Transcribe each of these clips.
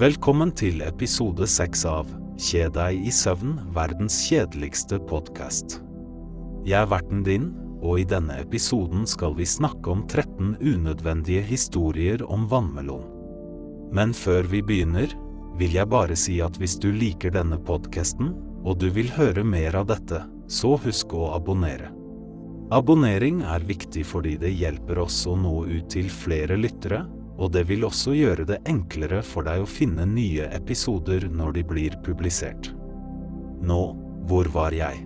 Velkommen til episode seks av Kje deg i søvn, verdens kjedeligste podkast. Jeg er verten din, og i denne episoden skal vi snakke om 13 unødvendige historier om vannmelon. Men før vi begynner, vil jeg bare si at hvis du liker denne podkasten, og du vil høre mer av dette, så husk å abonnere. Abonnering er viktig fordi det hjelper oss å nå ut til flere lyttere, og det vil også gjøre det enklere for deg å finne nye episoder når de blir publisert. Nå, hvor var jeg?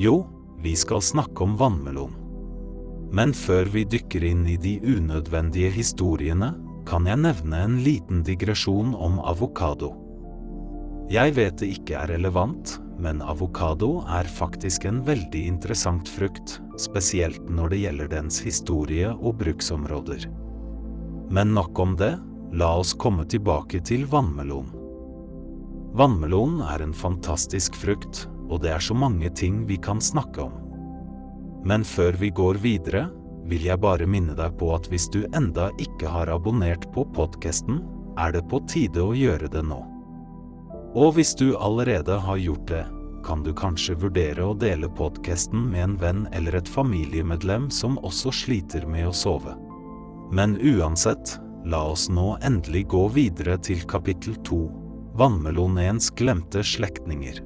Jo, vi skal snakke om vannmelon. Men før vi dykker inn i de unødvendige historiene, kan jeg nevne en liten digresjon om avokado. Jeg vet det ikke er relevant, men avokado er faktisk en veldig interessant frukt, spesielt når det gjelder dens historie og bruksområder. Men nok om det, la oss komme tilbake til vannmelon. Vannmelon er en fantastisk frukt, og det er så mange ting vi kan snakke om. Men før vi går videre, vil jeg bare minne deg på at hvis du enda ikke har abonnert på podkasten, er det på tide å gjøre det nå. Og hvis du allerede har gjort det, kan du kanskje vurdere å dele podkasten med en venn eller et familiemedlem som også sliter med å sove. Men uansett, la oss nå endelig gå videre til kapittel to, vannmelonens glemte slektninger.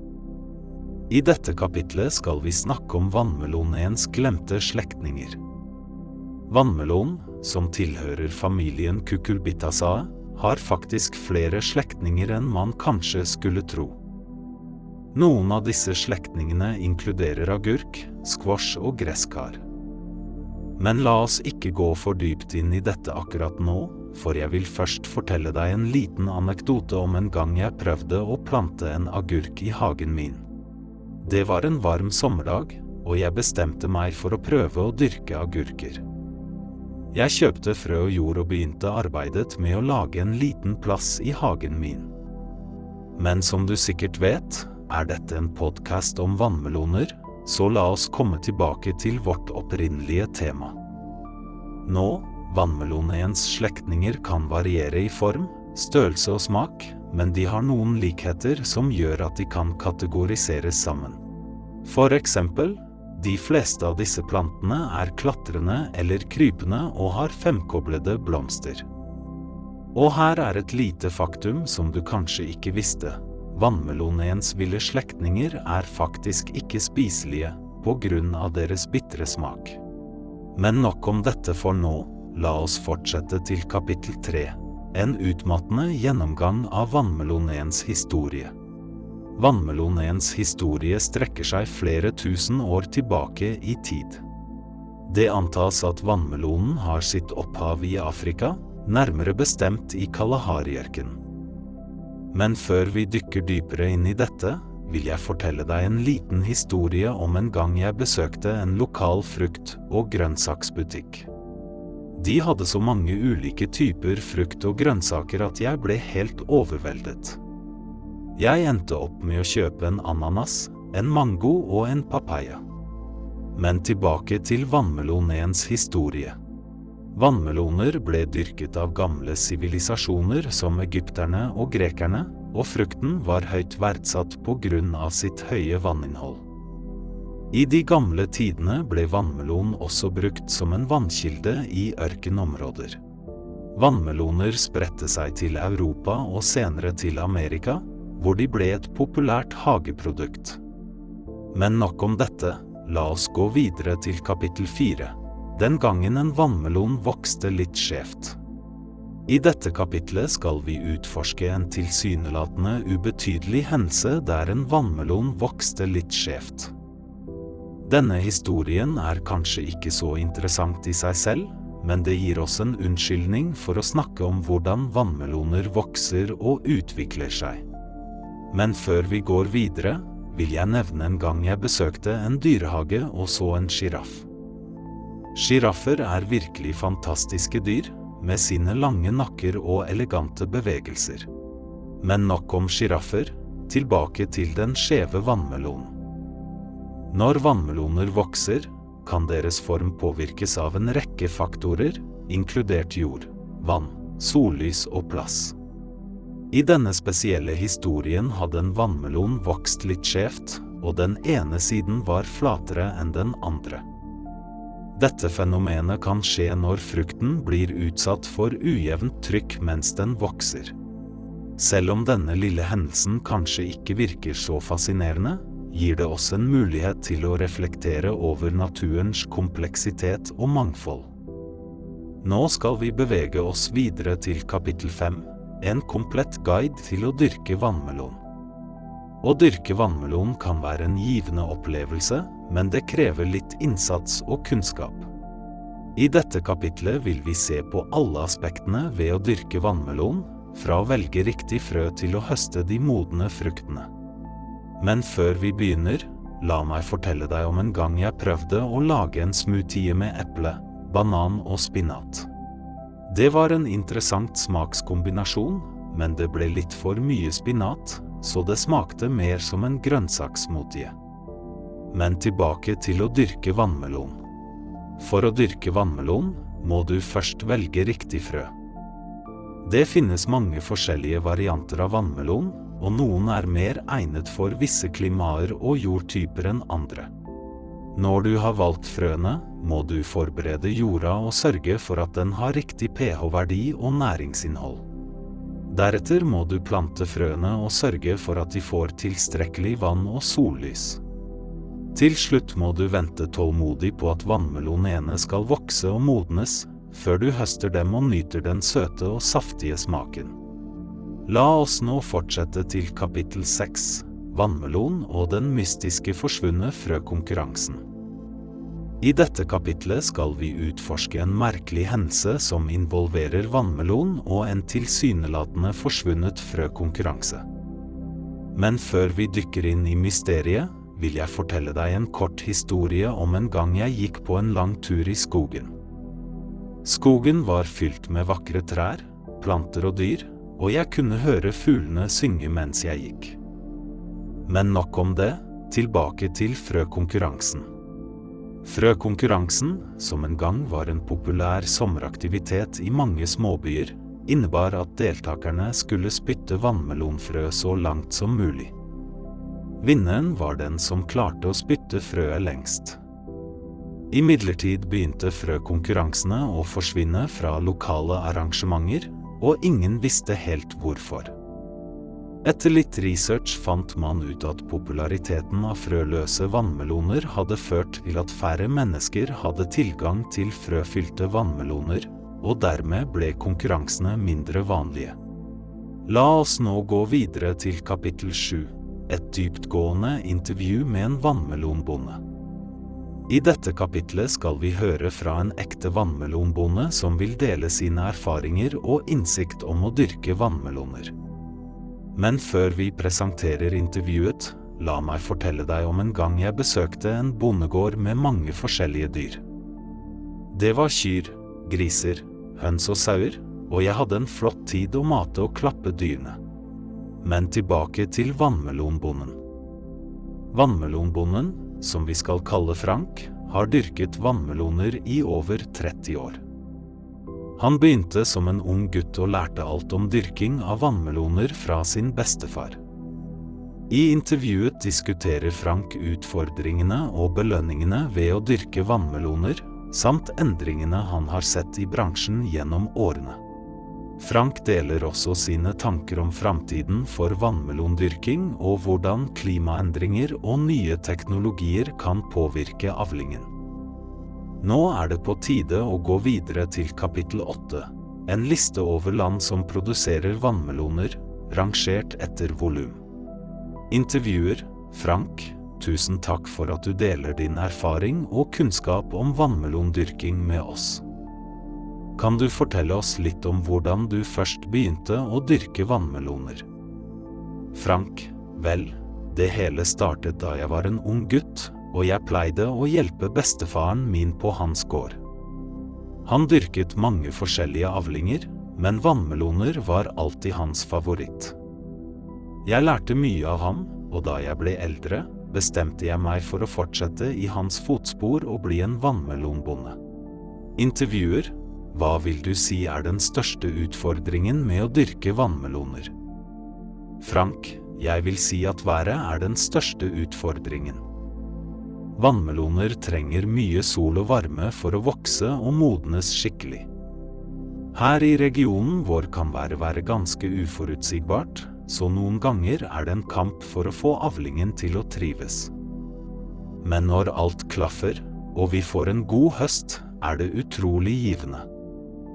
I dette kapitlet skal vi snakke om vannmelonens glemte slektninger. Vannmelon, som tilhører familien Cucurbitaceae, har faktisk flere slektninger enn man kanskje skulle tro. Noen av disse slektningene inkluderer agurk, squash og gresskar. Men la oss ikke gå for dypt inn i dette akkurat nå, for jeg vil først fortelle deg en liten anekdote om en gang jeg prøvde å plante en agurk i hagen min. Det var en varm sommerdag, og jeg bestemte meg for å prøve å dyrke agurker. Jeg kjøpte frø og jord og begynte arbeidet med å lage en liten plass i hagen min. Men som du sikkert vet, er dette en podkast om vannmeloner, så la oss komme tilbake til vårt opprinnelige tema. Nå, vannmelonens slektninger kan variere i form, størrelse og smak, men de har noen likheter som gjør at de kan kategoriseres sammen. For eksempel, de fleste av disse plantene er klatrende eller krypende og har femkoblede blomster. Og her er et lite faktum som du kanskje ikke visste. Vannmelonens ville slektninger er faktisk ikke spiselige på grunn av deres bitre smak. Men nok om dette for nå, la oss fortsette til kapittel tre. En utmattende gjennomgang av vannmelonens historie. Vannmelonens historie strekker seg flere tusen år tilbake i tid. Det antas at vannmelonen har sitt opphav i Afrika, nærmere bestemt i Kalahari-ørkenen. Men før vi dykker dypere inn i dette, vil jeg fortelle deg en liten historie om en gang jeg besøkte en lokal frukt- og grønnsaksbutikk. De hadde så mange ulike typer frukt og grønnsaker at jeg ble helt overveldet. Jeg endte opp med å kjøpe en ananas, en mango og en papaya. Men tilbake til vannmelonens historie. Vannmeloner ble dyrket av gamle sivilisasjoner som egypterne og grekerne, og frukten var høyt verdsatt på grunn av sitt høye vanninnhold. I de gamle tidene ble vannmelon også brukt som en vannkilde i ørkenområder. Vannmeloner spredte seg til Europa og senere til Amerika, hvor de ble et populært hageprodukt. Men nok om dette, la oss gå videre til kapittel fire. Den gangen en vannmelon vokste litt skjevt. I dette kapitlet skal vi utforske en tilsynelatende ubetydelig hendelse der en vannmelon vokste litt skjevt. Denne historien er kanskje ikke så interessant i seg selv, men det gir oss en unnskyldning for å snakke om hvordan vannmeloner vokser og utvikler seg. Men før vi går videre, vil jeg nevne en gang jeg besøkte en dyrehage og så en sjiraff. Sjiraffer er virkelig fantastiske dyr, med sine lange nakker og elegante bevegelser. Men nok om sjiraffer, tilbake til den skjeve vannmelonen. Når vannmeloner vokser, kan deres form påvirkes av en rekke faktorer, inkludert jord, vann, sollys og plass. I denne spesielle historien hadde en vannmelon vokst litt skjevt, og den ene siden var flatere enn den andre. Dette fenomenet kan skje når frukten blir utsatt for ujevnt trykk mens den vokser. Selv om denne lille hendelsen kanskje ikke virker så fascinerende, gir det oss en mulighet til å reflektere over naturens kompleksitet og mangfold. Nå skal vi bevege oss videre til kapittel 5, en komplett guide til å dyrke vannmelon. Å dyrke vannmelon kan være en givende opplevelse, men det krever litt innsats og kunnskap. I dette kapitlet vil vi se på alle aspektene ved å dyrke vannmelon, fra å velge riktig frø til å høste de modne fruktene. Men før vi begynner, la meg fortelle deg om en gang jeg prøvde å lage en smoothie med eple, banan og spinat. Det var en interessant smakskombinasjon, men det ble litt for mye spinat, så det smakte mer som en grønnsakssmoothie. Men tilbake til å dyrke vannmelon. For å dyrke vannmelon må du først velge riktig frø. Det finnes mange forskjellige varianter av vannmelon, og noen er mer egnet for visse klimaer og jordtyper enn andre. Når du har valgt frøene, må du forberede jorda og sørge for at den har riktig pH-verdi og næringsinnhold. Deretter må du plante frøene og sørge for at de får tilstrekkelig vann og sollys. Til slutt må du vente tålmodig på at vannmelonene skal vokse og modnes, før du høster dem og nyter den søte og saftige smaken. La oss nå fortsette til kapittel seks, vannmelon og den mystiske forsvunne frøkonkurransen. I dette kapitlet skal vi utforske en merkelig hendelse som involverer vannmelon og en tilsynelatende forsvunnet frøkonkurranse. Men før vi dykker inn i mysteriet, vil jeg fortelle deg en kort historie om en gang jeg gikk på en lang tur i skogen. Skogen var fylt med vakre trær, planter og dyr, og jeg kunne høre fuglene synge mens jeg gikk. Men nok om det, tilbake til frøkonkurransen. Frøkonkurransen, som en gang var en populær sommeraktivitet i mange småbyer, innebar at deltakerne skulle spytte vannmelonfrø så langt som mulig. Vinneren var den som klarte å spytte frøet lengst. Imidlertid begynte frøkonkurransene å forsvinne fra lokale arrangementer, og ingen visste helt hvorfor. Etter litt research fant man ut at populariteten av frøløse vannmeloner hadde ført til at færre mennesker hadde tilgang til frøfylte vannmeloner, og dermed ble konkurransene mindre vanlige. La oss nå gå videre til kapittel 7, et dyptgående intervju med en vannmelonbonde. I dette kapitlet skal vi høre fra en ekte vannmelonbonde som vil dele sine erfaringer og innsikt om å dyrke vannmeloner. Men før vi presenterer intervjuet, la meg fortelle deg om en gang jeg besøkte en bondegård med mange forskjellige dyr. Det var kyr, griser, høns og sauer, og jeg hadde en flott tid å mate og klappe dyrene. Men tilbake til vannmelonbonden. Vannmelonbonden, som vi skal kalle Frank, har dyrket vannmeloner i over 30 år. Han begynte som en ung gutt og lærte alt om dyrking av vannmeloner fra sin bestefar. I intervjuet diskuterer Frank utfordringene og belønningene ved å dyrke vannmeloner, samt endringene han har sett i bransjen gjennom årene. Frank deler også sine tanker om framtiden for vannmelondyrking og hvordan klimaendringer og nye teknologier kan påvirke avlingen. Nå er det på tide å gå videre til kapittel åtte, en liste over land som produserer vannmeloner, rangert etter volum. Intervjuer Frank, tusen takk for at du deler din erfaring og kunnskap om vannmelondyrking med oss. Kan du fortelle oss litt om hvordan du først begynte å dyrke vannmeloner? Frank, vel, det hele startet da jeg var en ung gutt, og jeg pleide å hjelpe bestefaren min på hans gård. Han dyrket mange forskjellige avlinger, men vannmeloner var alltid hans favoritt. Jeg lærte mye av ham, og da jeg ble eldre, bestemte jeg meg for å fortsette i hans fotspor og bli en vannmelonbonde. Intervjuer hva vil du si er den største utfordringen med å dyrke vannmeloner? Frank, jeg vil si at været er den største utfordringen. Vannmeloner trenger mye sol og varme for å vokse og modnes skikkelig. Her i regionen vår kan været være ganske uforutsigbart, så noen ganger er det en kamp for å få avlingen til å trives. Men når alt klaffer, og vi får en god høst, er det utrolig givende.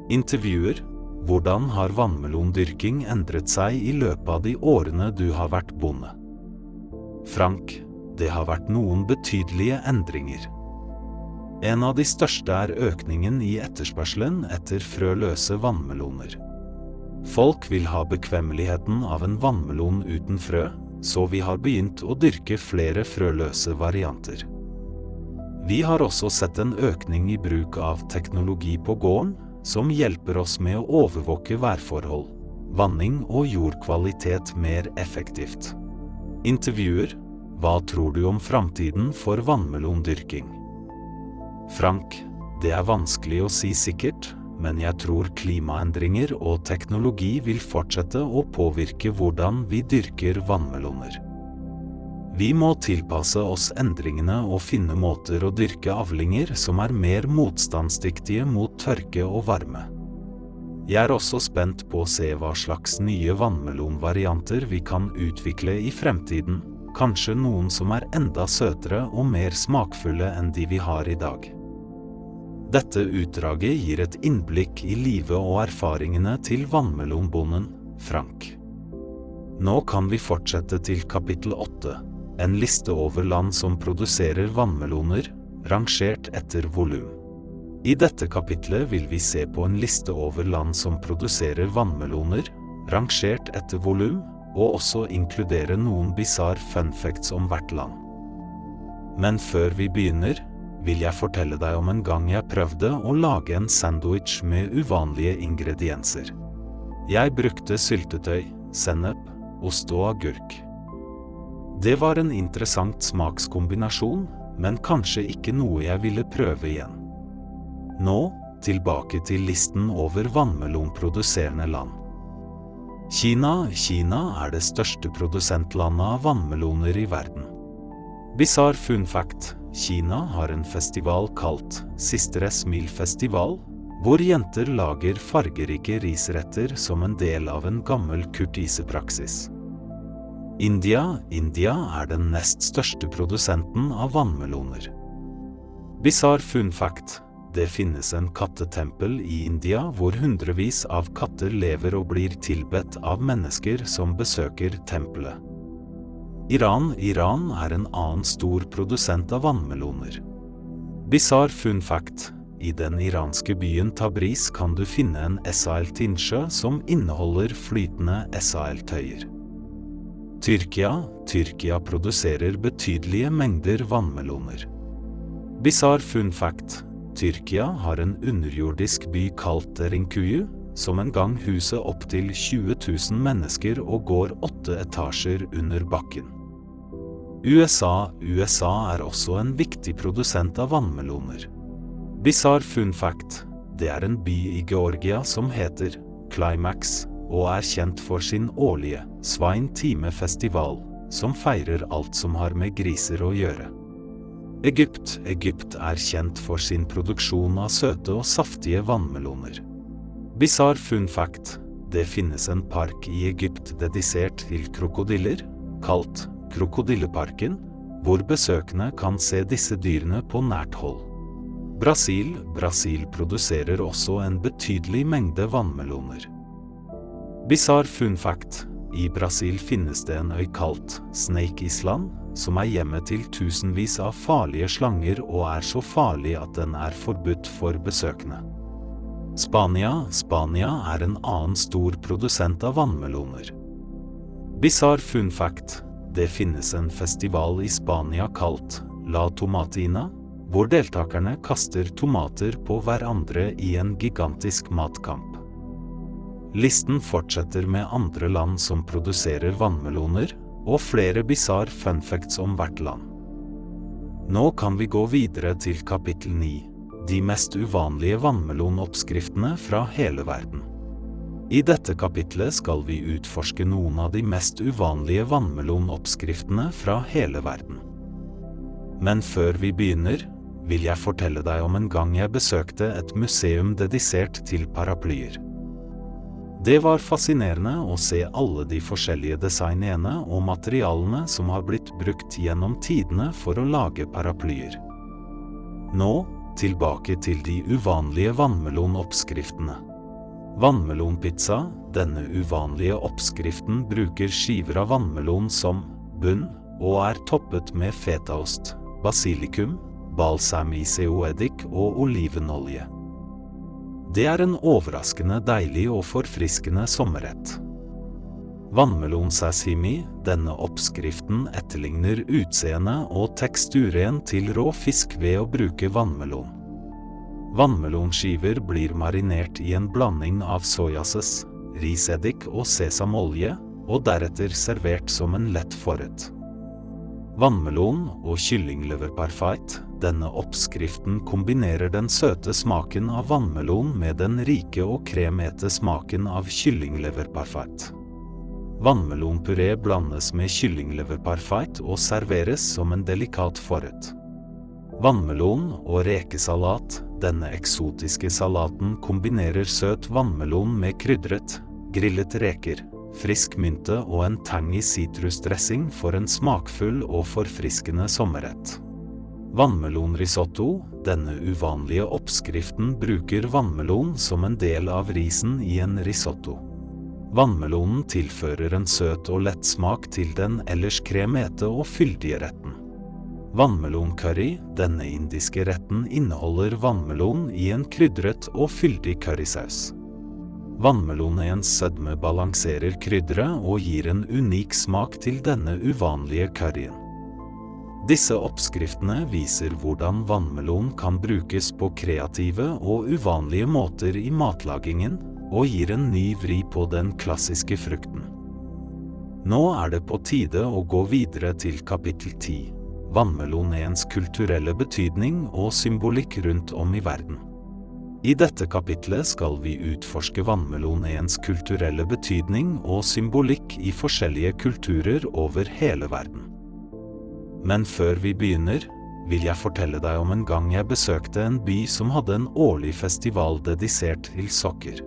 Intervjuer Hvordan har vannmelondyrking endret seg i løpet av de årene du har vært bonde? Frank, det har vært noen betydelige endringer. En av de største er økningen i etterspørselen etter frøløse vannmeloner. Folk vil ha bekvemmeligheten av en vannmelon uten frø, så vi har begynt å dyrke flere frøløse varianter. Vi har også sett en økning i bruk av teknologi på gården, som hjelper oss med å overvåke værforhold, vanning og jordkvalitet mer effektivt. Intervjuer hva tror du om framtiden for vannmelondyrking? Frank, det er vanskelig å si sikkert, men jeg tror klimaendringer og teknologi vil fortsette å påvirke hvordan vi dyrker vannmeloner. Vi må tilpasse oss endringene og finne måter å dyrke avlinger som er mer motstandsdyktige mot tørke og varme. Jeg er også spent på å se hva slags nye vannmelonvarianter vi kan utvikle i fremtiden, Kanskje noen som er enda søtere og mer smakfulle enn de vi har i dag. Dette utdraget gir et innblikk i livet og erfaringene til vannmelonbonden Frank. Nå kan vi fortsette til kapittel åtte, en liste over land som produserer vannmeloner, rangert etter volum. I dette kapitlet vil vi se på en liste over land som produserer vannmeloner, rangert etter volum, og også inkludere noen bisarr fun facts om hvert land. Men før vi begynner, vil jeg fortelle deg om en gang jeg prøvde å lage en sandwich med uvanlige ingredienser. Jeg brukte syltetøy, sennep, ost og agurk. Det var en interessant smakskombinasjon, men kanskje ikke noe jeg ville prøve igjen. Nå, tilbake til listen over vannmelonproduserende land. Kina Kina er det største produsentlandet av vannmeloner i verden. Bizarre fun fact Kina har en festival kalt Sistere Mil-festival, hvor jenter lager fargerike risretter som en del av en gammel kurtisepraksis. India India er den nest største produsenten av vannmeloner. Bizarre fun fact det finnes en kattetempel i India hvor hundrevis av katter lever og blir tilbedt av mennesker som besøker tempelet. Iran Iran er en annen stor produsent av vannmeloner. Bizarre fun fact i den iranske byen Tabriz kan du finne en SAL-tinsjø som inneholder flytende SAL-tøyer. Tyrkia Tyrkia produserer betydelige mengder vannmeloner. Bizarre fun fact Tyrkia har en underjordisk by kalt Rinkuyu, som en gang huset opptil 20 000 mennesker og går åtte etasjer under bakken. USA USA er også en viktig produsent av vannmeloner. Bizarre fun fact det er en by i Georgia som heter Climax, og er kjent for sin årlige Svein Time-festival, som feirer alt som har med griser å gjøre. Egypt Egypt er kjent for sin produksjon av søte og saftige vannmeloner. Bizarre fun fact det finnes en park i Egypt dedisert til krokodiller, kalt Krokodilleparken, hvor besøkende kan se disse dyrene på nært hold. Brasil Brasil produserer også en betydelig mengde vannmeloner. Bizarre fun fact i Brasil finnes det en øy kalt Snake Island, som er hjemmet til tusenvis av farlige slanger og er så farlig at den er forbudt for besøkende. Spania Spania er en annen stor produsent av vannmeloner. Bizarre fun fact det finnes en festival i Spania kalt La Tomatina, hvor deltakerne kaster tomater på hverandre i en gigantisk matkamp. Listen fortsetter med andre land som produserer vannmeloner, og flere bisarr funfacts om hvert land. Nå kan vi gå videre til kapittel 9, de mest uvanlige vannmelonoppskriftene fra hele verden. I dette kapitlet skal vi utforske noen av de mest uvanlige vannmelonoppskriftene fra hele verden. Men før vi begynner, vil jeg fortelle deg om en gang jeg besøkte et museum dedisert til paraplyer. Det var fascinerende å se alle de forskjellige designene og materialene som har blitt brukt gjennom tidene for å lage paraplyer. Nå, tilbake til de uvanlige vannmelonoppskriftene. Vannmelonpizza, denne uvanlige oppskriften bruker skiver av vannmelon som bunn, og er toppet med fetaost, basilikum, balsamiceoeddik og olivenolje. Det er en overraskende deilig og forfriskende sommerrett. Vannmelonsashimi, denne oppskriften etterligner utseende og teksturen til rå fisk ved å bruke vannmelon. Vannmelonskiver blir marinert i en blanding av soyasaus, riseddik og sesamolje, og deretter servert som en lett forrett. Vannmelon og kyllingleverparfait, denne oppskriften kombinerer den søte smaken av vannmelon med den rike og kremete smaken av kyllingleverparfait. Vannmelonpuré blandes med kyllingleverparfait og serveres som en delikat forrett. Vannmelon og rekesalat, denne eksotiske salaten kombinerer søt vannmelon med krydret, grillet reker, frisk mynte og en tangy sitrusdressing for en smakfull og forfriskende sommerrett. Vannmelonrisotto, denne uvanlige oppskriften bruker vannmelon som en del av risen i en risotto. Vannmelonen tilfører en søt og lett smak til den ellers kremete og fyldige retten. Vannmeloncurry, denne indiske retten inneholder vannmelon i en krydret og fyldig currysaus. Vannmelonens sødme balanserer krydderet og gir en unik smak til denne uvanlige curryen. Disse oppskriftene viser hvordan vannmelon kan brukes på kreative og uvanlige måter i matlagingen, og gir en ny vri på den klassiske frukten. Nå er det på tide å gå videre til kapittel 10 vannmelonens kulturelle betydning og symbolikk rundt om i verden. I dette kapitlet skal vi utforske vannmelonens kulturelle betydning og symbolikk i forskjellige kulturer over hele verden. Men før vi begynner, vil jeg fortelle deg om en gang jeg besøkte en by som hadde en årlig festival dedisert til sokker.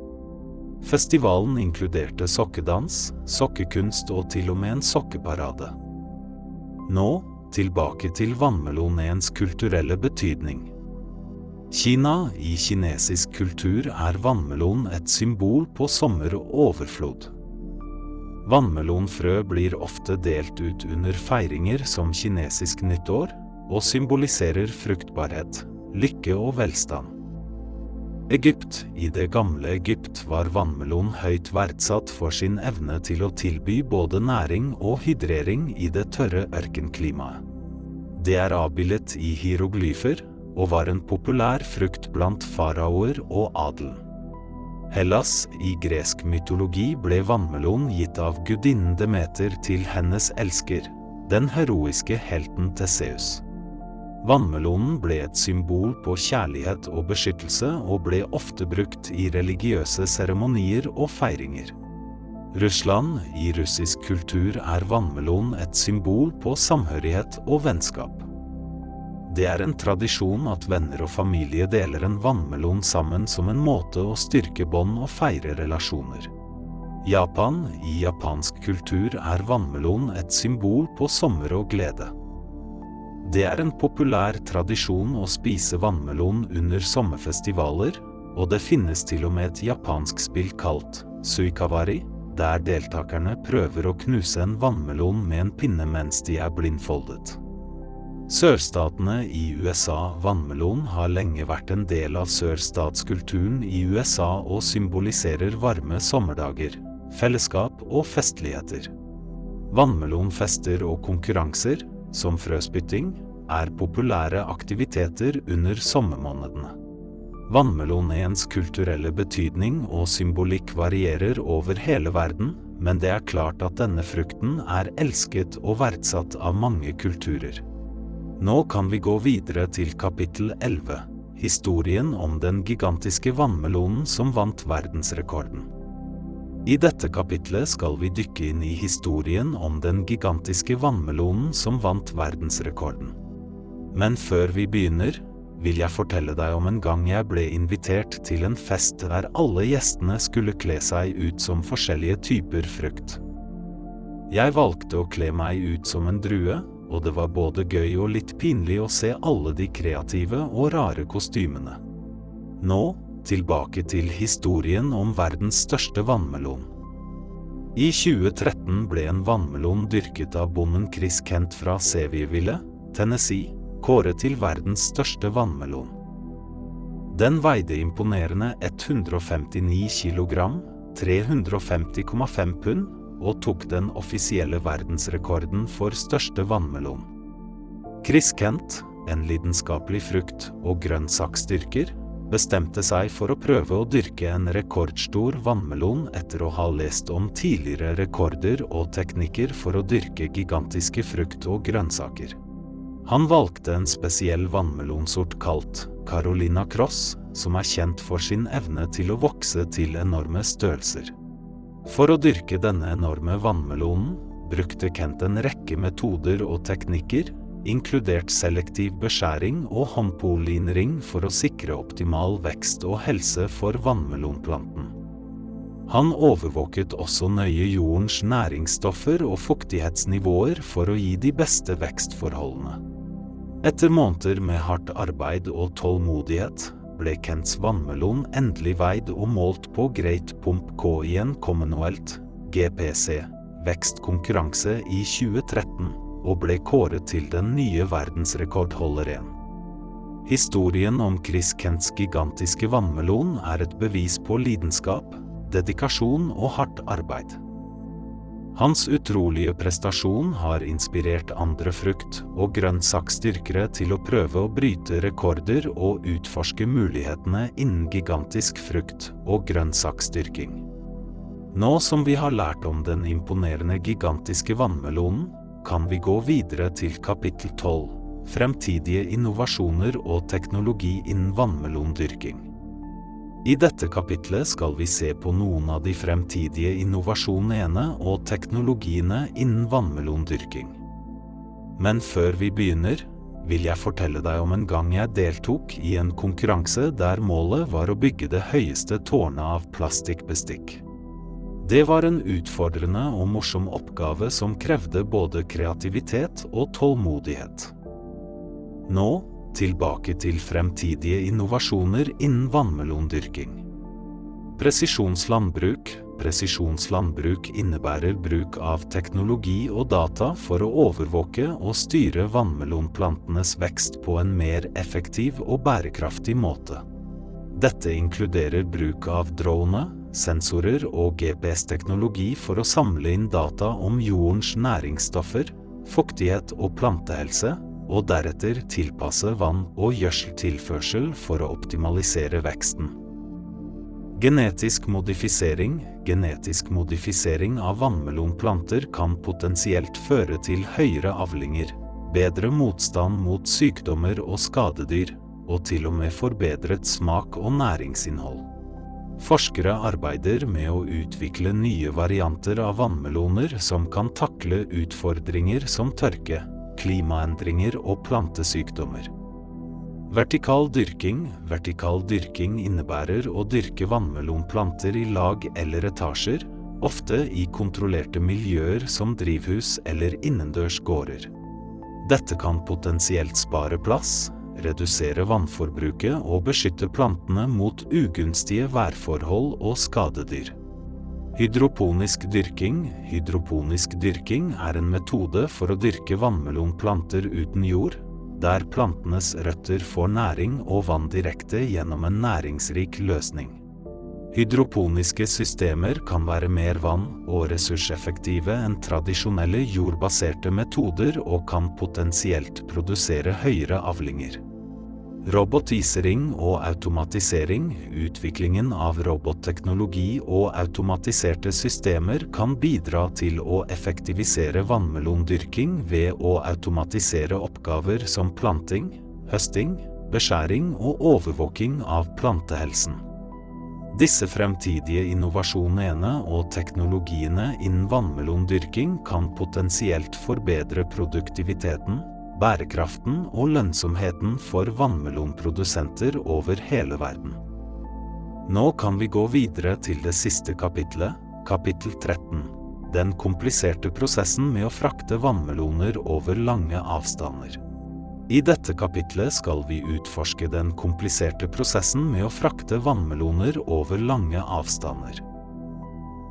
Festivalen inkluderte sokkedans, sokkekunst og til og med en sokkeparade. Nå, tilbake til vannmelonens kulturelle betydning. Kina, i kinesisk kultur er vannmelon et symbol på sommer og overflod. Vannmelonfrø blir ofte delt ut under feiringer som kinesisk nyttår, og symboliserer fruktbarhet, lykke og velstand. Egypt I det gamle Egypt var vannmelon høyt verdsatt for sin evne til å tilby både næring og hydrering i det tørre ørkenklimaet. Det er avbildet i hieroglyfer, og var en populær frukt blant faraoer og adelen. Hellas, i gresk mytologi ble vannmelon gitt av gudinnen Demeter til hennes elsker, den heroiske helten Tesseus. Vannmelonen ble et symbol på kjærlighet og beskyttelse og ble ofte brukt i religiøse seremonier og feiringer. Russland, i russisk kultur er vannmelon et symbol på samhørighet og vennskap. Det er en tradisjon at venner og familie deler en vannmelon sammen som en måte å styrke bånd og feire relasjoner. Japan, i japansk kultur er vannmelon et symbol på sommer og glede. Det er en populær tradisjon å spise vannmelon under sommerfestivaler, og det finnes til og med et japansk spill kalt suikawari, der deltakerne prøver å knuse en vannmelon med en pinne mens de er blindfoldet. Sørstatene i USA Vannmelon har lenge vært en del av sørstatskulturen i USA og symboliserer varme sommerdager, fellesskap og festligheter. Vannmelonfester og konkurranser, som frøspytting, er populære aktiviteter under sommermånedene. Vannmelonens kulturelle betydning og symbolikk varierer over hele verden, men det er klart at denne frukten er elsket og verdsatt av mange kulturer. Nå kan vi gå videre til kapittel 11, historien om den gigantiske vannmelonen som vant verdensrekorden. I dette kapitlet skal vi dykke inn i historien om den gigantiske vannmelonen som vant verdensrekorden. Men før vi begynner, vil jeg fortelle deg om en gang jeg ble invitert til en fest der alle gjestene skulle kle seg ut som forskjellige typer frukt. Jeg valgte å kle meg ut som en drue, og det var både gøy og litt pinlig å se alle de kreative og rare kostymene. Nå, tilbake til historien om verdens største vannmelon. I 2013 ble en vannmelon dyrket av bonden Chris Kent fra Sevieville, Tennessee, kåret til verdens største vannmelon. Den veide imponerende 159 kilogram, 350,5 pund, og tok den offisielle verdensrekorden for største vannmelon. Chris Kent, en lidenskapelig frukt- og grønnsaksdyrker, bestemte seg for å prøve å dyrke en rekordstor vannmelon etter å ha lest om tidligere rekorder og teknikker for å dyrke gigantiske frukt- og grønnsaker. Han valgte en spesiell vannmelonsort kalt Carolina Cross, som er kjent for sin evne til å vokse til enorme størrelser. For å dyrke denne enorme vannmelonen brukte Kent en rekke metoder og teknikker, inkludert selektiv beskjæring og håndpollinering for å sikre optimal vekst og helse for vannmelonplanten. Han overvåket også nøye jordens næringsstoffer og fuktighetsnivåer for å gi de beste vekstforholdene. Etter måneder med hardt arbeid og tålmodighet ble Kents vannmelon endelig veid og målt på Great Pump K i en Commonwealth, GPC, vekstkonkurranse i 2013, og ble kåret til den nye verdensrekordholderen. Historien om Chris Kents gigantiske vannmelon er et bevis på lidenskap, dedikasjon og hardt arbeid. Hans utrolige prestasjon har inspirert andre frukt- og grønnsaksdyrkere til å prøve å bryte rekorder og utforske mulighetene innen gigantisk frukt- og grønnsaksdyrking. Nå som vi har lært om den imponerende gigantiske vannmelonen, kan vi gå videre til kapittel 12, fremtidige innovasjoner og teknologi innen vannmelondyrking. I dette kapitlet skal vi se på noen av de fremtidige innovasjonene og teknologiene innen vannmelondyrking. Men før vi begynner, vil jeg fortelle deg om en gang jeg deltok i en konkurranse der målet var å bygge det høyeste tårnet av plastikkbestikk. Det var en utfordrende og morsom oppgave som krevde både kreativitet og tålmodighet. Nå, tilbake til fremtidige innovasjoner innen vannmelondyrking. Presisjonslandbruk Presisjonslandbruk innebærer bruk av teknologi og data for å overvåke og styre vannmelonplantenes vekst på en mer effektiv og bærekraftig måte. Dette inkluderer bruk av drone, sensorer og GPS-teknologi for å samle inn data om jordens næringsstoffer, fuktighet og plantehelse, og deretter tilpasse vann- og gjødseltilførsel for å optimalisere veksten. Genetisk modifisering Genetisk modifisering av vannmelonplanter kan potensielt føre til høyere avlinger, bedre motstand mot sykdommer og skadedyr, og til og med forbedret smak og næringsinnhold. Forskere arbeider med å utvikle nye varianter av vannmeloner som kan takle utfordringer som tørke, klimaendringer og plantesykdommer. Vertikal dyrking Vertikal dyrking innebærer å dyrke vannmelonplanter i lag eller etasjer, ofte i kontrollerte miljøer som drivhus eller innendørs gårder. Dette kan potensielt spare plass, redusere vannforbruket og beskytte plantene mot ugunstige værforhold og skadedyr. Hydroponisk dyrking Hydroponisk dyrking er en metode for å dyrke vannmelonplanter uten jord, der plantenes røtter får næring og vann direkte gjennom en næringsrik løsning. Hydroponiske systemer kan være mer vann- og ressurseffektive enn tradisjonelle jordbaserte metoder og kan potensielt produsere høyere avlinger. Robotisering og automatisering Utviklingen av robotteknologi og automatiserte systemer kan bidra til å effektivisere vannmelondyrking ved å automatisere oppgaver som planting, høsting, beskjæring og overvåking av plantehelsen. Disse fremtidige innovasjonene og teknologiene innen vannmelondyrking kan potensielt forbedre produktiviteten, bærekraften og lønnsomheten for vannmelonprodusenter over hele verden. Nå kan vi gå videre til det siste kapitlet, kapittel 13. Den kompliserte prosessen med å frakte vannmeloner over lange avstander. I dette kapitlet skal vi utforske den kompliserte prosessen med å frakte vannmeloner over lange avstander.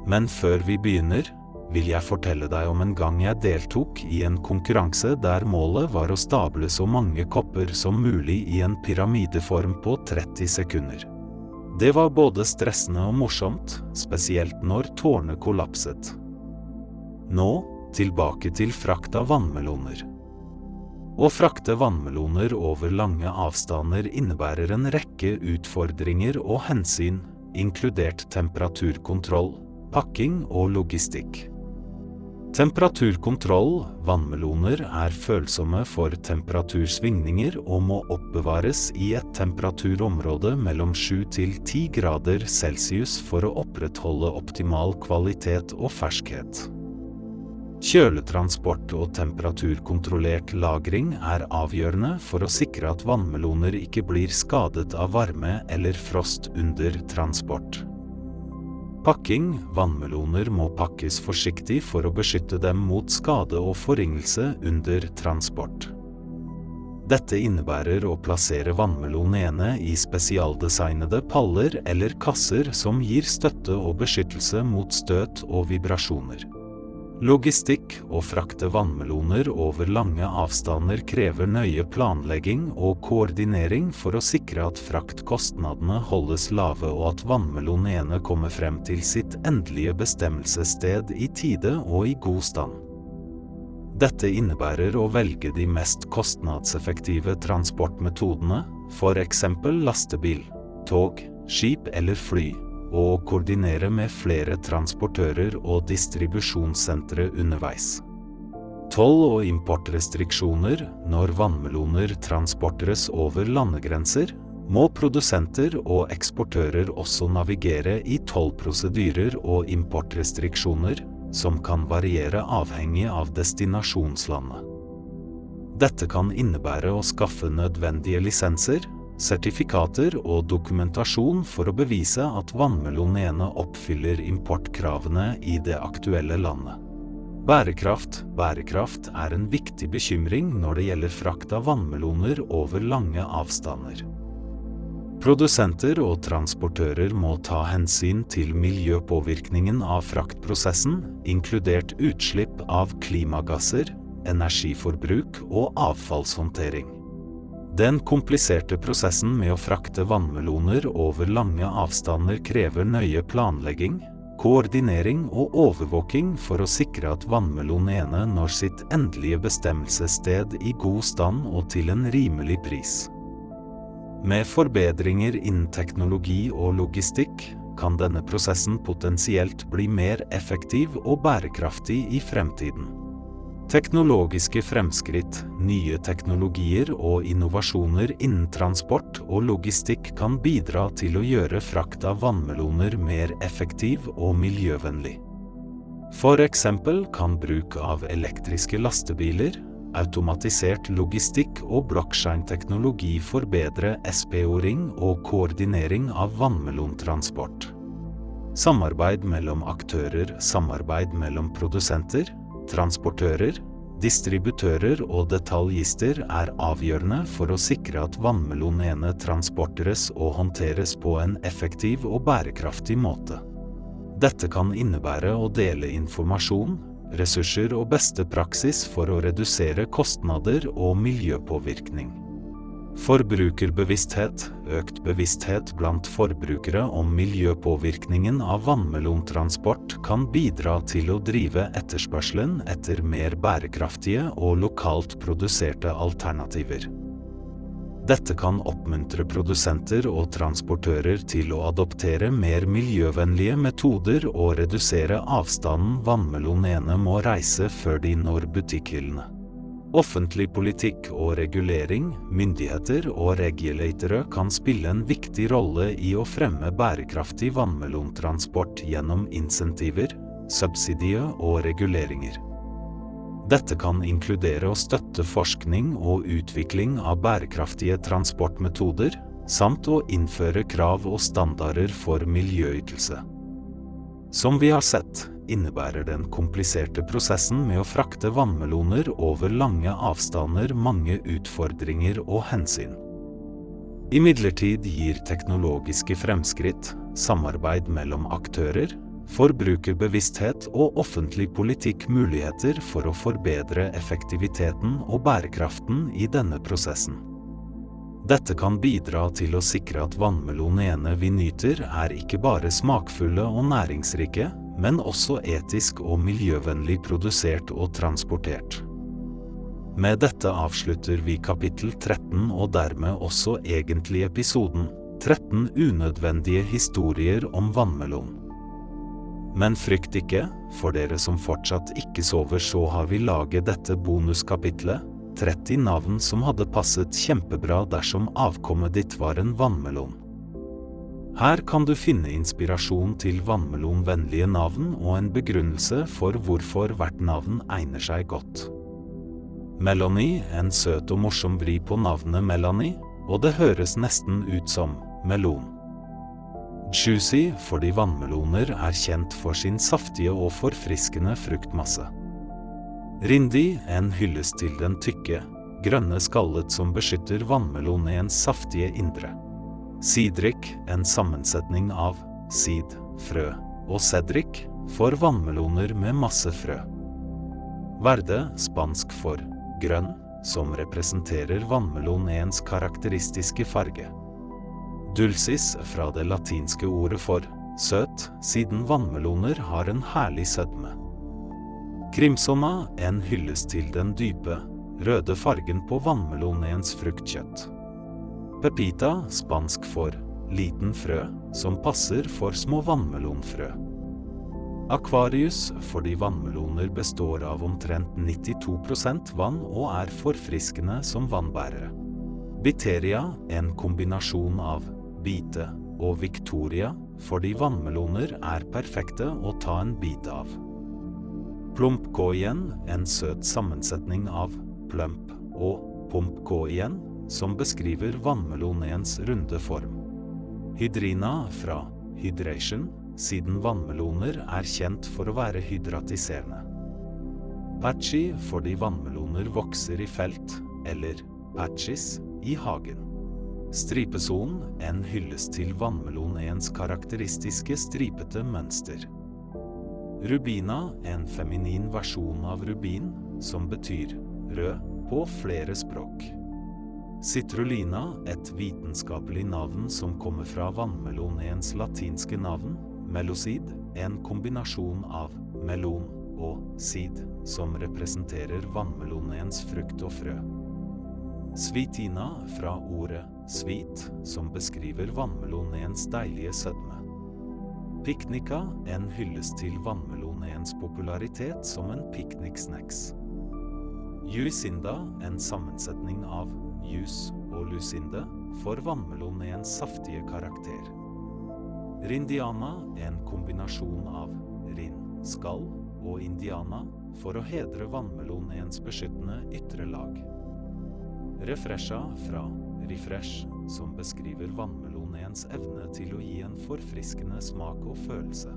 Men før vi begynner, vil jeg fortelle deg om en gang jeg deltok i en konkurranse der målet var å stable så mange kopper som mulig i en pyramideform på 30 sekunder. Det var både stressende og morsomt, spesielt når tårnet kollapset. Nå tilbake til frakt av vannmeloner. Å frakte vannmeloner over lange avstander innebærer en rekke utfordringer og hensyn, inkludert temperaturkontroll, pakking og logistikk. Temperaturkontroll Vannmeloner er følsomme for temperatursvingninger og må oppbevares i et temperaturområde mellom 7 til 10 grader celsius for å opprettholde optimal kvalitet og ferskhet. Kjøletransport og temperaturkontrollert lagring er avgjørende for å sikre at vannmeloner ikke blir skadet av varme eller frost under transport. Pakking Vannmeloner må pakkes forsiktig for å beskytte dem mot skade og forringelse under transport. Dette innebærer å plassere vannmelonene i spesialdesignede paller eller kasser som gir støtte og beskyttelse mot støt og vibrasjoner. Logistikk å frakte vannmeloner over lange avstander krever nøye planlegging og koordinering for å sikre at fraktkostnadene holdes lave og at vannmelonene kommer frem til sitt endelige bestemmelsessted i tide og i god stand. Dette innebærer å velge de mest kostnadseffektive transportmetodene, eksempel lastebil, tog, skip eller fly og koordinere med flere transportører og distribusjonssentre underveis. Toll- og importrestriksjoner Når vannmeloner transporteres over landegrenser, må produsenter og eksportører også navigere i tollprosedyrer og importrestriksjoner, som kan variere avhengig av destinasjonslandet. Dette kan innebære å skaffe nødvendige lisenser, sertifikater og dokumentasjon for å bevise at vannmelonene oppfyller importkravene i det aktuelle landet. Bærekraft Bærekraft er en viktig bekymring når det gjelder frakt av vannmeloner over lange avstander. Produsenter og transportører må ta hensyn til miljøpåvirkningen av fraktprosessen, inkludert utslipp av klimagasser, energiforbruk og avfallshåndtering. Den kompliserte prosessen med å frakte vannmeloner over lange avstander krever nøye planlegging, koordinering og overvåking for å sikre at vannmelonene når sitt endelige bestemmelsessted i god stand og til en rimelig pris. Med forbedringer innen teknologi og logistikk kan denne prosessen potensielt bli mer effektiv og bærekraftig i fremtiden. Teknologiske fremskritt, nye teknologier og innovasjoner innen transport og logistikk kan bidra til å gjøre frakt av vannmeloner mer effektiv og miljøvennlig. For eksempel kan bruk av elektriske lastebiler, automatisert logistikk og blokkjedeteknologi forbedre SPO-ring og koordinering av vannmelontransport. Samarbeid mellom aktører, samarbeid mellom produsenter, Transportører, distributører og detaljister er avgjørende for å sikre at vannmelonene transporteres og håndteres på en effektiv og bærekraftig måte. Dette kan innebære å dele informasjon, ressurser og beste praksis for å redusere kostnader og miljøpåvirkning. Forbrukerbevissthet Økt bevissthet blant forbrukere om miljøpåvirkningen av vannmelontransport kan bidra til å drive etterspørselen etter mer bærekraftige og lokalt produserte alternativer. Dette kan oppmuntre produsenter og transportører til å adoptere mer miljøvennlige metoder og redusere avstanden vannmelonene må reise før de når butikkhyllene. Offentlig politikk og regulering, myndigheter og regulatorer kan spille en viktig rolle i å fremme bærekraftig vannmelontransport gjennom insentiver, subsidier og reguleringer. Dette kan inkludere å støtte forskning og utvikling av bærekraftige transportmetoder, samt å innføre krav og standarder for miljøytelse. Som vi har sett, innebærer den kompliserte prosessen med å frakte vannmeloner over lange avstander mange utfordringer og hensyn. Imidlertid gir teknologiske fremskritt, samarbeid mellom aktører, forbrukerbevissthet og offentlig politikk muligheter for å forbedre effektiviteten og bærekraften i denne prosessen. Dette kan bidra til å sikre at vannmelonene vi nyter er ikke bare smakfulle og næringsrike, men også etisk og miljøvennlig produsert og transportert. Med dette avslutter vi kapittel 13 og dermed også egentlig episoden 13 unødvendige historier om vannmelon. Men frykt ikke, for dere som fortsatt ikke sover så har vi laget dette bonuskapitlet, 30 navn som hadde passet kjempebra dersom avkommet ditt var en vannmelon. Her kan du finne inspirasjon til vannmelonvennlige navn og en begrunnelse for hvorfor hvert navn egner seg godt. Melanie, en søt og morsom vri på navnet Melanie, og det høres nesten ut som melon. Juicy fordi vannmeloner er kjent for sin saftige og forfriskende fruktmasse. Rindi, en hyllest til den tykke, grønne skallet som beskytter vannmelonens saftige indre. Sidrik, en sammensetning av sid, frø og cedric, for vannmeloner med masse frø. Verde, spansk for grønn, som representerer vannmelonens karakteristiske farge. Dulcis fra det latinske ordet for søt, siden vannmeloner har en herlig sødme. Crimsona, en hyllest til den dype, røde fargen på vannmelonens fruktkjøtt. Pepita, spansk for liten frø, som passer for små vannmelonfrø. Aquarius fordi vannmeloner består av omtrent 92% vann og er forfriskende som vannbærere. Biteria, en kombinasjon av bite og Victoria, fordi vannmeloner er perfekte å ta en bit av. Plumpkåien, en søt sammensetning av plump og pumpkåien, som beskriver vannmelonens runde form. Hydrina fra hydration, siden vannmeloner er kjent for å være hydratiserende. Patchy fordi vannmeloner vokser i felt, eller patches, i hagen. Stripesonen, en hyllest til vannmelonens karakteristiske stripete mønster. Rubina, en feminin versjon av rubin, som betyr rød på flere språk. Citrulina, et vitenskapelig navn som kommer fra vannmelonens latinske navn, melosid, en kombinasjon av melon og sid, som representerer vannmelonens frukt og frø. Svitina fra ordet svit, som beskriver vannmelonens deilige sødme. Piknika, en hyllest til vannmelonens popularitet som en pikniksnacks. Jurisinda, en sammensetning av jus og lucinde får vannmelonens saftige karakter. Rindiana er en kombinasjon av rind, skall og indiana for å hedre vannmelonens beskyttende ytre lag. Refresha fra refresh, som beskriver vannmelonens evne til å gi en forfriskende smak og følelse.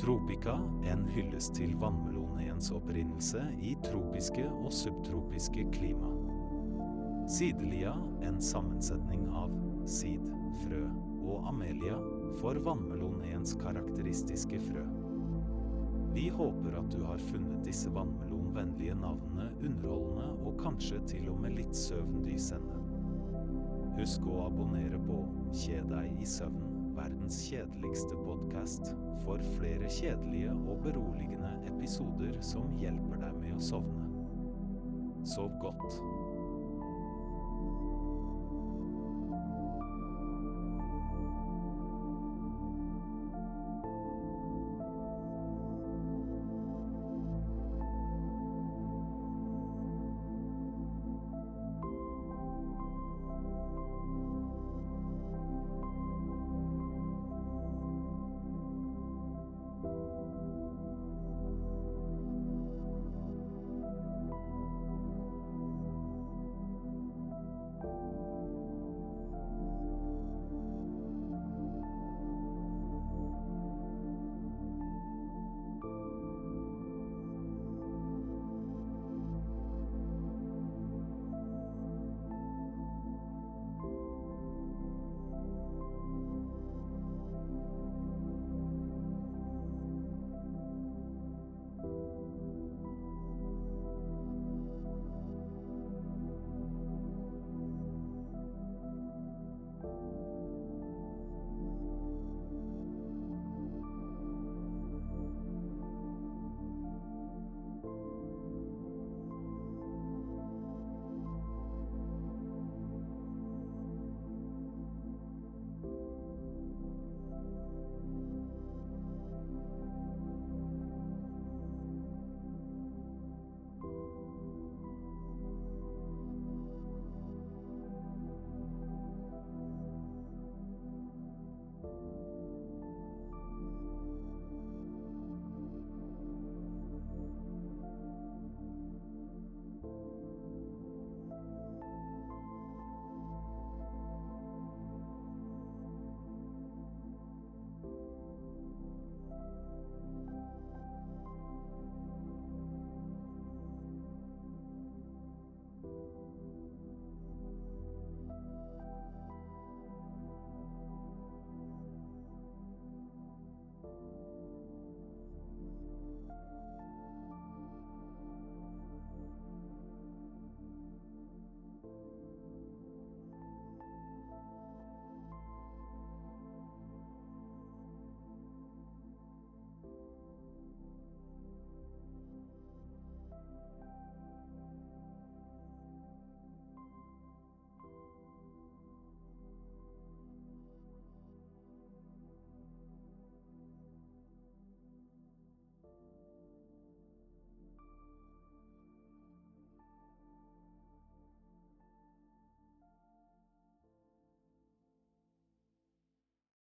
Tropica er en hyllest til vannmelonens opprinnelse i tropiske og subtropiske klima. Sidelia, en sammensetning av sid, frø og amelia, får vannmelonens karakteristiske frø. Vi håper at du har funnet disse vannmelonvennlige navnene underholdende og kanskje til og med litt søvndysende. Husk å abonnere på Kje deg i søvn, verdens kjedeligste podkast, for flere kjedelige og beroligende episoder som hjelper deg med å sovne. Sov godt.